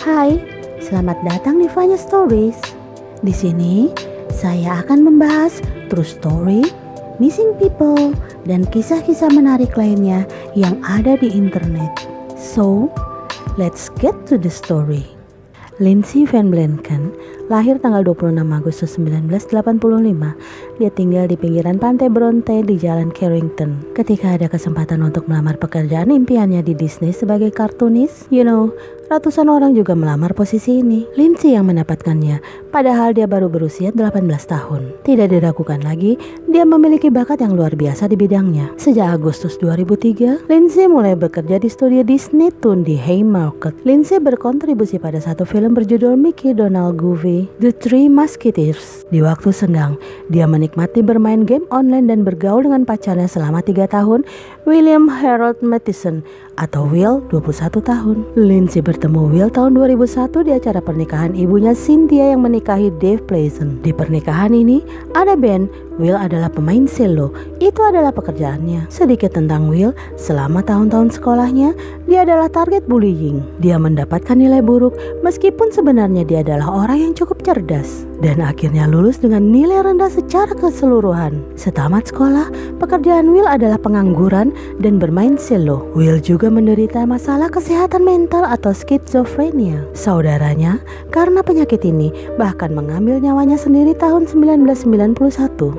Hai, selamat datang di Vanya Stories. Di sini saya akan membahas true story, missing people, dan kisah-kisah menarik lainnya yang ada di internet. So, let's get to the story. Lindsay Van Blanken lahir tanggal 26 Agustus 1985. Dia tinggal di pinggiran pantai Bronte di Jalan Carrington. Ketika ada kesempatan untuk melamar pekerjaan impiannya di Disney sebagai kartunis, you know, ratusan orang juga melamar posisi ini. Lindsay yang mendapatkannya, padahal dia baru berusia 18 tahun. Tidak diragukan lagi, dia memiliki bakat yang luar biasa di bidangnya. Sejak Agustus 2003, Lindsay mulai bekerja di studio Disney Toon di Haymarket. Lindsay berkontribusi pada satu film berjudul Mickey Donald Goofy The Three Musketeers. Di waktu senggang, dia menikmati bermain game online dan bergaul dengan pacarnya selama tiga tahun, William Harold Matheson atau Will 21 tahun. Lindsay bertemu Will tahun 2001 di acara pernikahan ibunya Cynthia yang menikahi Dave Pleasant. Di pernikahan ini ada Ben, Will adalah pemain cello. Itu adalah pekerjaannya. Sedikit tentang Will, selama tahun-tahun sekolahnya, dia adalah target bullying. Dia mendapatkan nilai buruk meskipun sebenarnya dia adalah orang yang cukup cerdas dan akhirnya lulus dengan nilai rendah secara keseluruhan. Setamat sekolah, pekerjaan Will adalah pengangguran dan bermain cello. Will juga menderita masalah kesehatan mental atau skizofrenia. Saudaranya, karena penyakit ini, bahkan mengambil nyawanya sendiri tahun 1991.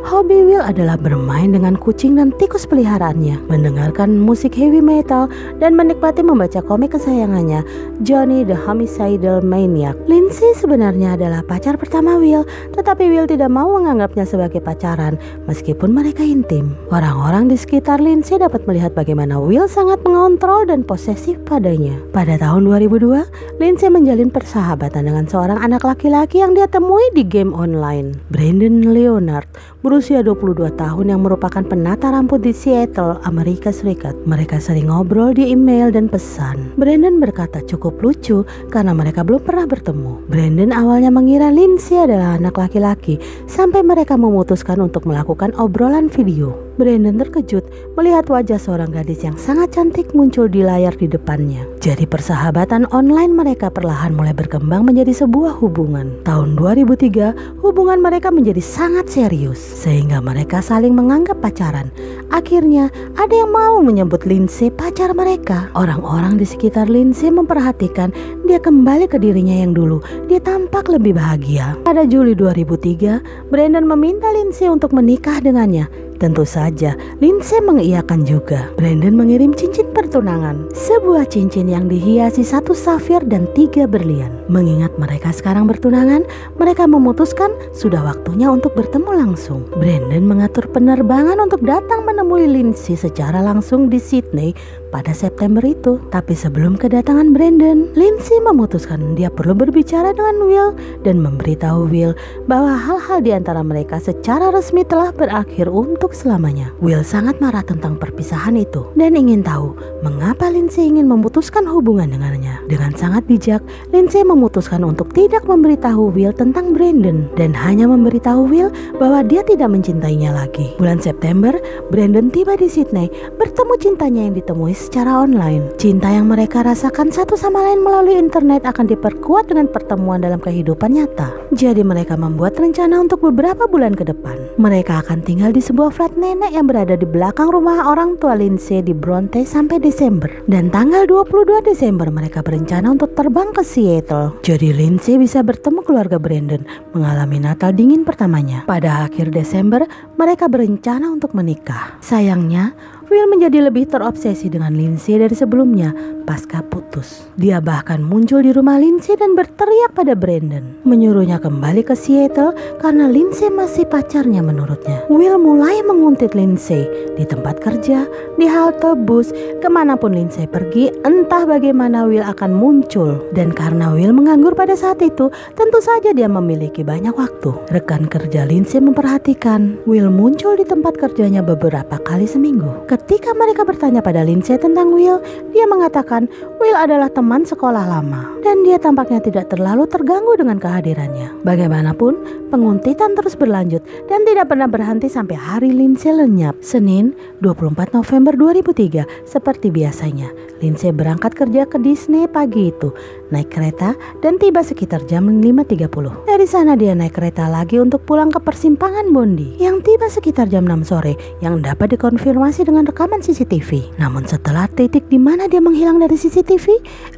Hobi Will adalah bermain dengan kucing dan tikus peliharaannya, mendengarkan musik heavy metal, dan menikmati membaca komik kesayangannya, Johnny the Homicidal Maniac. Lindsay sebenarnya adalah pacar pertama Will Will, tetapi Will tidak mau menganggapnya sebagai pacaran meskipun mereka intim. Orang-orang di sekitar Lindsay dapat melihat bagaimana Will sangat mengontrol dan posesif padanya. Pada tahun 2002, Lindsay menjalin persahabatan dengan seorang anak laki-laki yang dia temui di game online. Brandon Leonard berusia 22 tahun yang merupakan penata rambut di Seattle, Amerika Serikat. Mereka sering ngobrol di email dan pesan. Brandon berkata cukup lucu karena mereka belum pernah bertemu. Brandon awalnya mengira Lindsay adalah adalah anak laki-laki sampai mereka memutuskan untuk melakukan obrolan video. Brandon terkejut melihat wajah seorang gadis yang sangat cantik muncul di layar di depannya. Jadi persahabatan online mereka perlahan mulai berkembang menjadi sebuah hubungan. Tahun 2003, hubungan mereka menjadi sangat serius sehingga mereka saling menganggap pacaran. Akhirnya, ada yang mau menyebut Lindsay pacar mereka. Orang-orang di sekitar Lindsay memperhatikan dia kembali ke dirinya yang dulu. Dia tampak lebih bahagia. Pada Juli 2003, Brandon meminta Lindsay untuk menikah dengannya Tentu saja, Lindsay mengiyakan juga. Brandon mengirim cincin pertunangan, sebuah cincin yang dihiasi satu safir dan tiga berlian. Mengingat mereka sekarang bertunangan, mereka memutuskan sudah waktunya untuk bertemu langsung. Brandon mengatur penerbangan untuk datang menemui Lindsay secara langsung di Sydney pada September itu. Tapi sebelum kedatangan Brandon, Lindsay memutuskan dia perlu berbicara dengan Will dan memberitahu Will bahwa hal-hal di antara mereka secara resmi telah berakhir untuk selamanya. Will sangat marah tentang perpisahan itu dan ingin tahu mengapa Lindsay ingin memutuskan hubungan dengannya. Dengan sangat bijak, Lindsay memutuskan untuk tidak memberitahu Will tentang Brandon dan hanya memberitahu Will bahwa dia tidak mencintainya lagi. Bulan September, Brandon tiba di Sydney bertemu cintanya yang ditemui secara online. Cinta yang mereka rasakan satu sama lain melalui internet akan diperkuat dengan pertemuan dalam kehidupan nyata. Jadi mereka membuat rencana untuk beberapa bulan ke depan. Mereka akan tinggal di sebuah flat nenek yang berada di belakang rumah orang tua Lindsay di Bronte sampai Desember. Dan tanggal 22 Desember mereka berencana untuk terbang ke Seattle. Jadi Lindsay bisa bertemu keluarga Brandon mengalami Natal dingin pertamanya. Pada akhir Desember, mereka berencana untuk menikah. Sayangnya, Will menjadi lebih terobsesi dengan Lindsay dari sebelumnya pasca putus. Dia bahkan muncul di rumah Lindsay dan berteriak pada Brandon, menyuruhnya kembali ke Seattle karena Lindsay masih pacarnya menurutnya. Will mulai menguntit Lindsay di tempat kerja, di halte bus, ke mana pun Lindsay pergi, entah bagaimana Will akan muncul. Dan karena Will menganggur pada saat itu, tentu saja dia memiliki banyak waktu. Rekan kerja Lindsay memperhatikan Will muncul di tempat kerjanya beberapa kali seminggu. Ketika mereka bertanya pada Lindsay tentang Will, dia mengatakan Will adalah teman sekolah lama dan dia tampaknya tidak terlalu terganggu dengan kehadirannya. Bagaimanapun, penguntitan terus berlanjut dan tidak pernah berhenti sampai hari Lindsay lenyap. Senin, 24 November 2003, seperti biasanya, Lindsay berangkat kerja ke Disney pagi itu, naik kereta dan tiba sekitar jam 5.30. Dari sana dia naik kereta lagi untuk pulang ke persimpangan Bondi yang tiba sekitar jam 6 sore yang dapat dikonfirmasi dengan rekaman CCTV. Namun setelah titik di mana dia menghilang dari CCTV,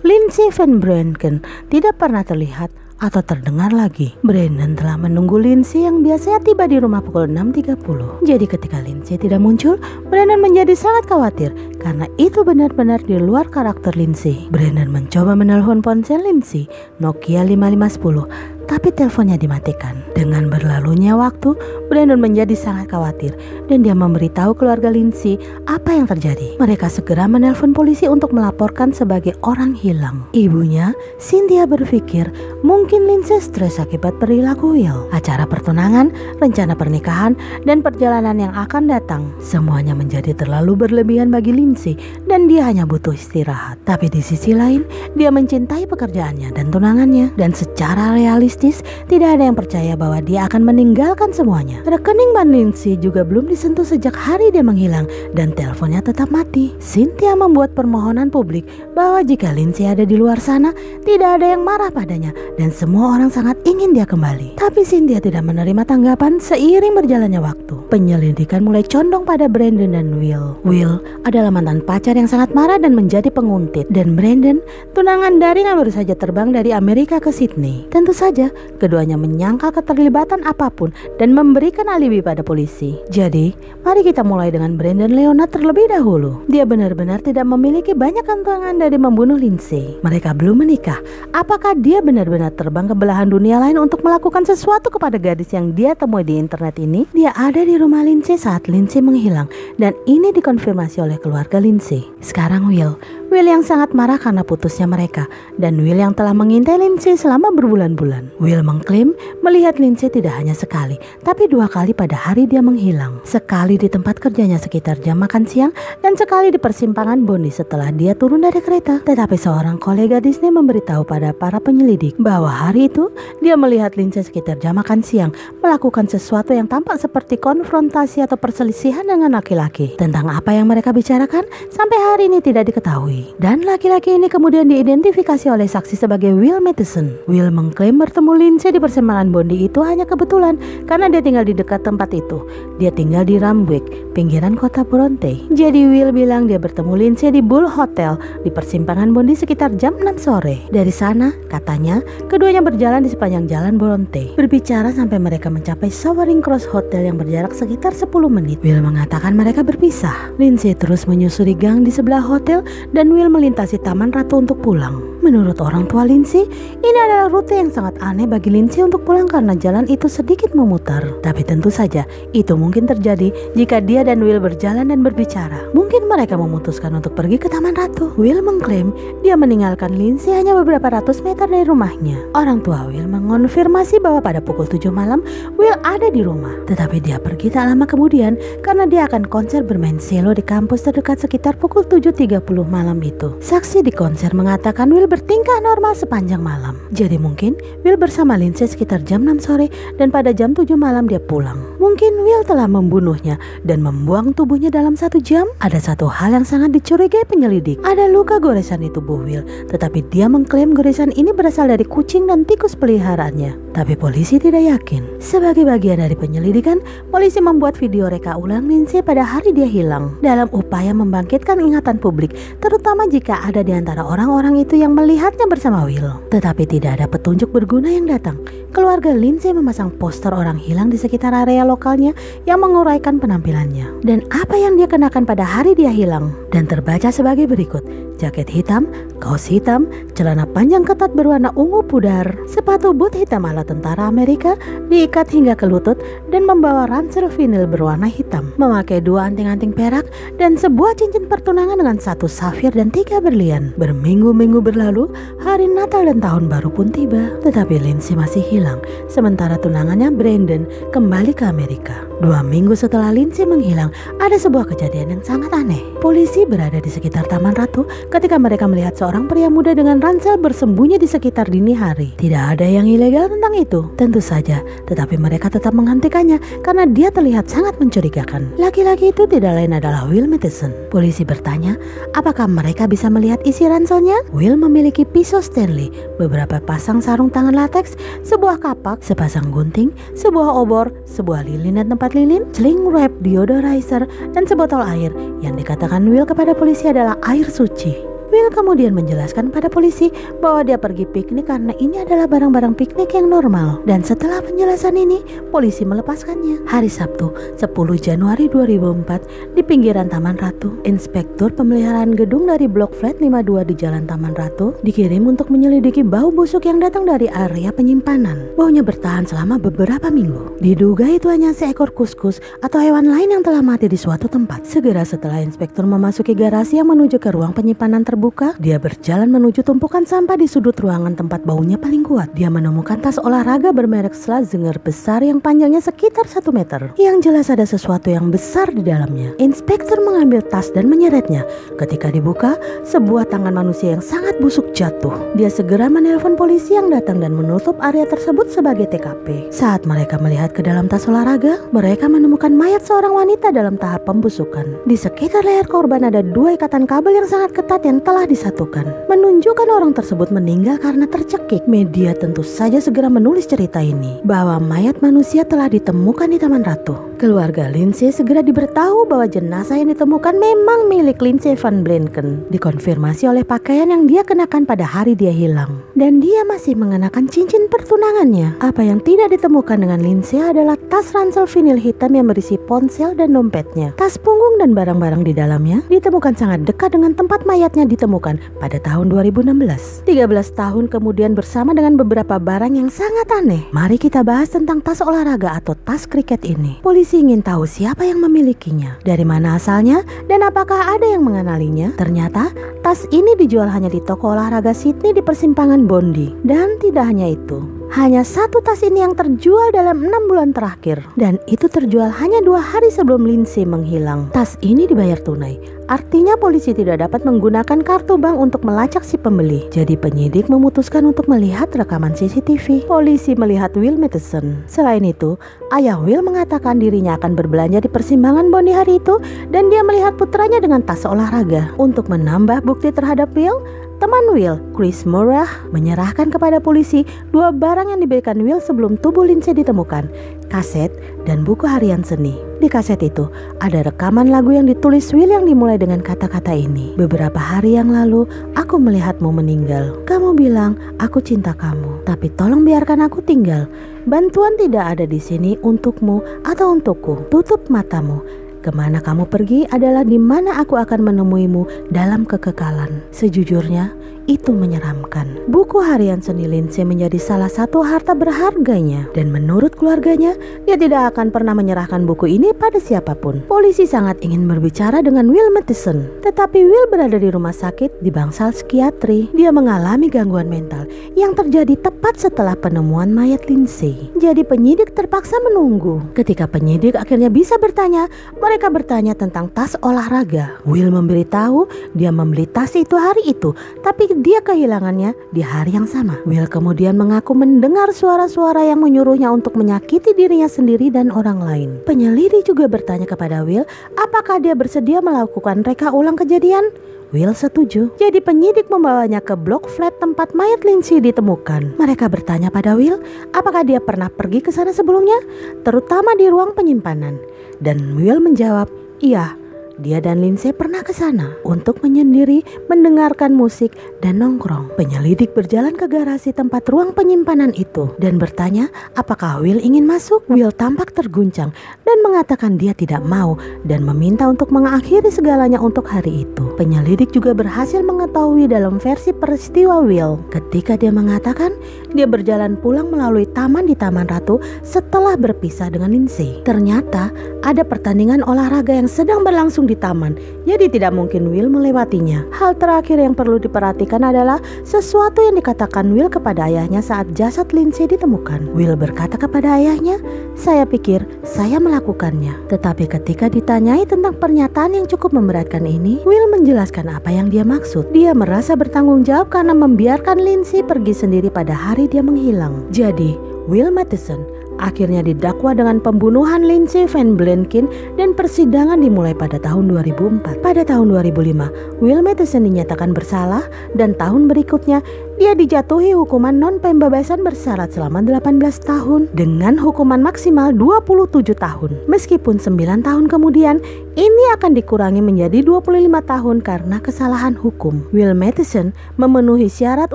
Lindsay Van Branken tidak pernah terlihat atau terdengar lagi. Brandon telah menunggu Lindsay yang biasanya tiba di rumah pukul 6.30. Jadi ketika Lindsay tidak muncul, Brandon menjadi sangat khawatir karena itu benar-benar di luar karakter Lindsay. Brandon mencoba menelpon ponsel Lindsay, Nokia 5510, tapi teleponnya dimatikan. Dengan berlalunya waktu, Brandon menjadi sangat khawatir dan dia memberitahu keluarga Lindsay apa yang terjadi. Mereka segera menelpon polisi untuk melaporkan sebagai orang hilang. Ibunya, Cynthia berpikir mungkin Lindsay stres akibat perilaku Will. Acara pertunangan, rencana pernikahan, dan perjalanan yang akan datang. Semuanya menjadi terlalu berlebihan bagi Lindsay dan dia hanya butuh istirahat. Tapi di sisi lain, dia mencintai pekerjaannya dan tunangannya dan secara tidak ada yang percaya bahwa dia akan meninggalkan semuanya. Rekening Lindsay juga belum disentuh sejak hari dia menghilang dan teleponnya tetap mati. Cynthia membuat permohonan publik bahwa jika Lindsay ada di luar sana, tidak ada yang marah padanya dan semua orang sangat ingin dia kembali. Tapi Cynthia tidak menerima tanggapan seiring berjalannya waktu. Penyelidikan mulai condong pada Brandon dan Will. Will adalah mantan pacar yang sangat marah dan menjadi penguntit dan Brandon tunangan daring yang baru saja terbang dari Amerika ke Sydney. Tentu saja keduanya menyangkal keterlibatan apa pun dan memberikan alibi pada polisi. Jadi, mari kita mulai dengan Brandon Leona terlebih dahulu. Dia benar-benar tidak memiliki banyak kantongan dari membunuh Lindsay. Mereka belum menikah. Apakah dia benar-benar terbang ke belahan dunia lain untuk melakukan sesuatu kepada gadis yang dia temui di internet ini? Dia ada di rumah Lindsay saat Lindsay menghilang dan ini dikonfirmasi oleh keluarga Lindsay. Sekarang Will, Will yang sangat marah karena putusnya mereka dan Will yang telah mengintai Lindsay selama berbulan-bulan. Will mengklaim melihat Lindsay tidak hanya sekali, tapi dua kali pada hari dia menghilang. Sekali di tempat kerjanya sekitar jam makan siang dan sekali di persimpangan Bondi setelah dia turun dari kereta. Tetapi seorang kolega Disney memberitahu pada para penyelidik bahwa hari itu dia melihat Lindsay sekitar jam makan siang melakukan sesuatu yang tampak seperti konfrontasi atau perselisihan dengan laki-laki. Tentang apa yang mereka bicarakan sampai hari ini tidak diketahui. Dan laki-laki ini kemudian diidentifikasi oleh saksi sebagai Will Matheson. Will mengklaim bertemu Lindsay di persembahan Bondi itu hanya kebetulan karena dia tinggal di dekat tempat itu. Dia tinggal di Rambwick, pinggiran kota Bronte. Jadi Will bilang dia bertemu Lindsay di Bull Hotel di persimpangan Bondi sekitar jam 6 sore. Dari sana, katanya, keduanya berjalan di sepanjang jalan Bronte. Berbicara sampai mereka mencapai Sovereign Cross Hotel yang berjarak sekitar 10 menit. Will mengatakan mereka berpisah. Lindsay terus menyusuri gang di sebelah hotel dan Will melintasi Taman Ratu untuk pulang. Menurut orang tua Lindsay, ini adalah rute yang sangat aneh bagi Lindsay untuk pulang karena jalan itu sedikit memutar. Tapi tentu saja, itu mungkin terjadi jika dia dan Will berjalan dan berbicara. Mungkin mereka memutuskan untuk pergi ke Taman Ratu. Will mengklaim dia meninggalkan Lindsay hanya beberapa ratus meter dari rumahnya. Orang tua Will mengonfirmasi bahwa pada pukul 7 malam, Will ada di rumah. Tetapi dia pergi tak lama kemudian karena dia akan konser bermain cello di kampus terdekat sekitar pukul 7.30 malam itu. Saksi di konser mengatakan Will bertingkah normal sepanjang malam. Jadi mungkin Will bersama Lindsay sekitar jam 6 sore dan pada jam 7 malam dia pulang. Mungkin Will telah membunuhnya dan membuang tubuhnya dalam satu jam. Ada satu hal yang sangat dicurigai penyelidik. Ada luka goresan di tubuh Will, tetapi dia mengklaim goresan ini berasal dari kucing dan tikus peliharaannya. Tapi polisi tidak yakin. Sebagai bagian dari penyelidikan, polisi membuat video reka ulang Lindsay pada hari dia hilang dalam upaya membangkitkan ingatan publik, terutama jika ada di antara orang-orang itu yang melihatnya bersama Will. Tetapi tidak ada petunjuk berguna yang datang. Keluarga Lindsay memasang poster orang hilang di sekitar area lokalnya yang menguraikan penampilannya. Dan apa yang dia kenakan pada hari dia hilang. Dan terbaca sebagai berikut. Jaket hitam, kaos hitam, celana panjang ketat berwarna ungu pudar, sepatu boot hitam ala tentara Amerika, diikat hingga ke lutut, dan membawa ransel vinil berwarna hitam. Memakai dua anting-anting perak dan sebuah cincin pertunangan dengan satu safir dan tiga berlian. Berminggu-minggu berlalu, hari Natal dan Tahun Baru pun tiba. Tetapi Lindsay masih hilang, sementara tunangannya Brandon kembali ke Amerika. Amerika. Dua minggu setelah Lindsay menghilang, ada sebuah kejadian yang sangat aneh. Polisi berada di sekitar Taman Ratu ketika mereka melihat seorang pria muda dengan ransel bersembunyi di sekitar dini hari. Tidak ada yang ilegal tentang itu, tentu saja, tetapi mereka tetap menghentikannya karena dia terlihat sangat mencurigakan. Laki-laki itu tidak lain adalah Will Matheson. Polisi bertanya, apakah mereka bisa melihat isi ranselnya? Will memiliki pisau Stanley, beberapa pasang sarung tangan latex, sebuah kapak, sepasang gunting, sebuah obor, sebuah lilin dan tempat lilin, sling wrap deodorizer, dan sebotol air yang dikatakan Will kepada polisi adalah air suci. Will kemudian menjelaskan pada polisi bahwa dia pergi piknik karena ini adalah barang-barang piknik yang normal. Dan setelah penjelasan ini, polisi melepaskannya. Hari Sabtu, 10 Januari 2004, di pinggiran Taman Ratu, Inspektur Pemeliharaan Gedung dari Blok Flat 52 di Jalan Taman Ratu dikirim untuk menyelidiki bau busuk yang datang dari area penyimpanan. Baunya bertahan selama beberapa minggu. Diduga itu hanya seekor kuskus atau hewan lain yang telah mati di suatu tempat. Segera setelah inspektur memasuki garasi yang menuju ke ruang penyimpanan terbuka, terbuka, dia berjalan menuju tumpukan sampah di sudut ruangan tempat baunya paling kuat. Dia menemukan tas olahraga bermerek Slazenger besar yang panjangnya sekitar satu meter. Yang jelas ada sesuatu yang besar di dalamnya. Inspektur mengambil tas dan menyeretnya. Ketika dibuka, sebuah tangan manusia yang sangat busuk jatuh. Dia segera menelpon polisi yang datang dan menutup area tersebut sebagai TKP. Saat mereka melihat ke dalam tas olahraga, mereka menemukan mayat seorang wanita dalam tahap pembusukan. Di sekitar leher korban ada dua ikatan kabel yang sangat ketat yang telah disatukan, menunjukkan orang tersebut meninggal karena tercekik. Media tentu saja segera menulis cerita ini, bahwa mayat manusia telah ditemukan di Taman Ratu. Keluarga Lindsay segera diberitahu bahwa jenazah yang ditemukan memang milik Lindsay Van Blinken, dikonfirmasi oleh pakaian yang dia kenakan pada hari dia hilang. Dan dia masih mengenakan cincin pertunangannya. Apa yang tidak ditemukan dengan Lindsay adalah tas ransel vinil hitam yang berisi ponsel dan dompetnya. Tas punggung dan barang-barang di dalamnya ditemukan sangat dekat dengan tempat mayatnya di ditemukan pada tahun 2016. 13 tahun kemudian bersama dengan beberapa barang yang sangat aneh. Mari kita bahas tentang tas olahraga atau tas kriket ini. Polisi ingin tahu siapa yang memilikinya, dari mana asalnya, dan apakah ada yang mengenalinya. Ternyata tas ini dijual hanya di toko olahraga Sydney di persimpangan Bondi. Dan tidak hanya itu, hanya satu tas ini yang terjual dalam enam bulan terakhir dan itu terjual hanya dua hari sebelum Lindsay menghilang. Tas ini dibayar tunai. Artinya polisi tidak dapat menggunakan kartu bank untuk melacak si pembeli. Jadi penyidik memutuskan untuk melihat rekaman CCTV. Polisi melihat Will Matheson. Selain itu, ayah Will mengatakan dirinya akan berbelanja di persimpangan Bondi hari itu dan dia melihat putranya dengan tas olahraga. Untuk menambah bukti terhadap Will, Teman Will, Chris Murrah, menyerahkan kepada polisi dua barang yang diberikan Will sebelum tubuh Lindsay ditemukan, kaset dan buku harian seni. Di kaset itu ada rekaman lagu yang ditulis Will yang dimulai dengan kata-kata ini. Beberapa hari yang lalu, aku melihatmu meninggal. Kamu bilang, aku cinta kamu, tapi tolong biarkan aku tinggal. Bantuan tidak ada di sini untukmu atau untukku. Tutup matamu Ke mana kamu pergi adalah di mana aku akan menemuimu dalam kekekalan. Sejujurnya, itu menyeramkan. Buku harian seni Lindsay menjadi salah satu harta berharganya dan menurut keluarganya, dia tidak akan pernah menyerahkan buku ini pada siapa pun. Polisi sangat ingin berbicara dengan Will Matheson, tetapi Will berada di rumah sakit di bangsal psikiatri. Dia mengalami gangguan mental yang terjadi tepat setelah penemuan mayat Lindsay. Jadi penyidik terpaksa menunggu. Ketika penyidik akhirnya bisa bertanya, mereka bertanya tentang tas olahraga. Will memberitahu dia membeli tas itu hari itu, tapi dia kehilangannya di hari yang sama. Will kemudian mengaku mendengar suara-suara yang menyuruhnya untuk menyakiti dirinya sendiri dan orang lain. Penyelidik juga bertanya kepada Will, apakah dia bersedia melakukan reka ulang kejadian? Will setuju. Jadi penyidik membawanya ke blok flat tempat mayat Lindsay ditemukan. Mereka bertanya pada Will, apakah dia pernah pergi ke sana sebelumnya, terutama di ruang penyimpanan. Dan Will menjawab, iya, dia dan Lindsay pernah ke sana untuk menyendiri, mendengarkan musik, dan nongkrong. Penyelidik berjalan ke garasi tempat ruang penyimpanan itu dan bertanya apakah Will ingin masuk. Will tampak terguncang dan mengatakan dia tidak mau dan meminta untuk mengakhiri segalanya untuk hari itu. Penyelidik juga berhasil mengetahui dalam versi peristiwa Will ketika dia mengatakan dia berjalan pulang melalui taman di Taman Ratu setelah berpisah dengan Lindsay. Ternyata ada pertandingan olahraga yang sedang berlangsung langsung di taman, jadi tidak mungkin Will melewatinya. Hal terakhir yang perlu diperhatikan adalah sesuatu yang dikatakan Will kepada ayahnya saat jasad Lindsay ditemukan. Will berkata kepada ayahnya, "Saya pikir saya melakukannya." Tetapi ketika ditanyai tentang pernyataan yang cukup memberatkan ini, Will menjelaskan apa yang dia maksud. Dia merasa bertanggung jawab karena membiarkan Lindsay pergi sendiri pada hari dia menghilang. Jadi, Will Matheson akhirnya didakwa dengan pembunuhan Lindsay Van Blanken dan persidangan dimulai pada tahun 2004. Pada tahun 2005, Will Matheson dinyatakan bersalah dan tahun berikutnya dia dijatuhi hukuman non pembebasan bersyarat selama 18 tahun dengan hukuman maksimal 27 tahun. Meskipun 9 tahun kemudian, ini akan dikurangi menjadi 25 tahun karena kesalahan hukum. Will Matheson memenuhi syarat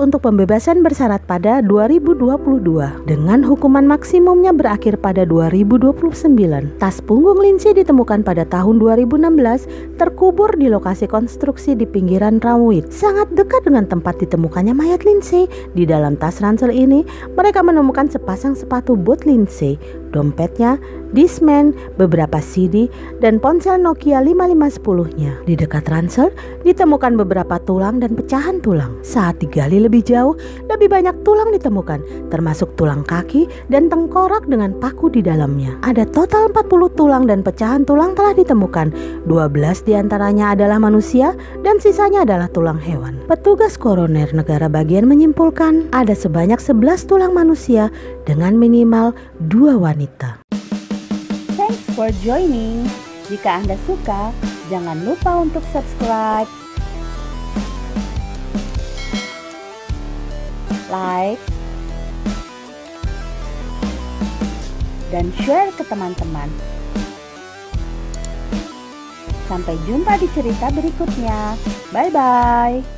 untuk pembebasan bersyarat pada 2022 dengan hukuman maksimumnya berakhir pada 2029. Tas punggung Lindsay ditemukan pada tahun 2016 terkubur di lokasi konstruksi di pinggiran Ramwit, sangat dekat dengan tempat ditemukannya mayat Lindsay. Lindsay. Di dalam tas ransel ini, mereka menemukan sepasang sepatu boot Lindsay, dompetnya, Discman, beberapa CD, dan ponsel Nokia 5510-nya. Di dekat ransel ditemukan beberapa tulang dan pecahan tulang. Saat digali lebih jauh, lebih banyak tulang ditemukan, termasuk tulang kaki dan tengkorak dengan paku di dalamnya. Ada total 40 tulang dan pecahan tulang telah ditemukan. 12 di antaranya adalah manusia dan sisanya adalah tulang hewan. Petugas koroner negara bagian menyimpulkan ada sebanyak 11 tulang manusia dengan minimal dua wanita for joining. Jika Anda suka, jangan lupa untuk subscribe, like, dan share ke teman-teman. Sampai jumpa di cerita berikutnya. Bye-bye. with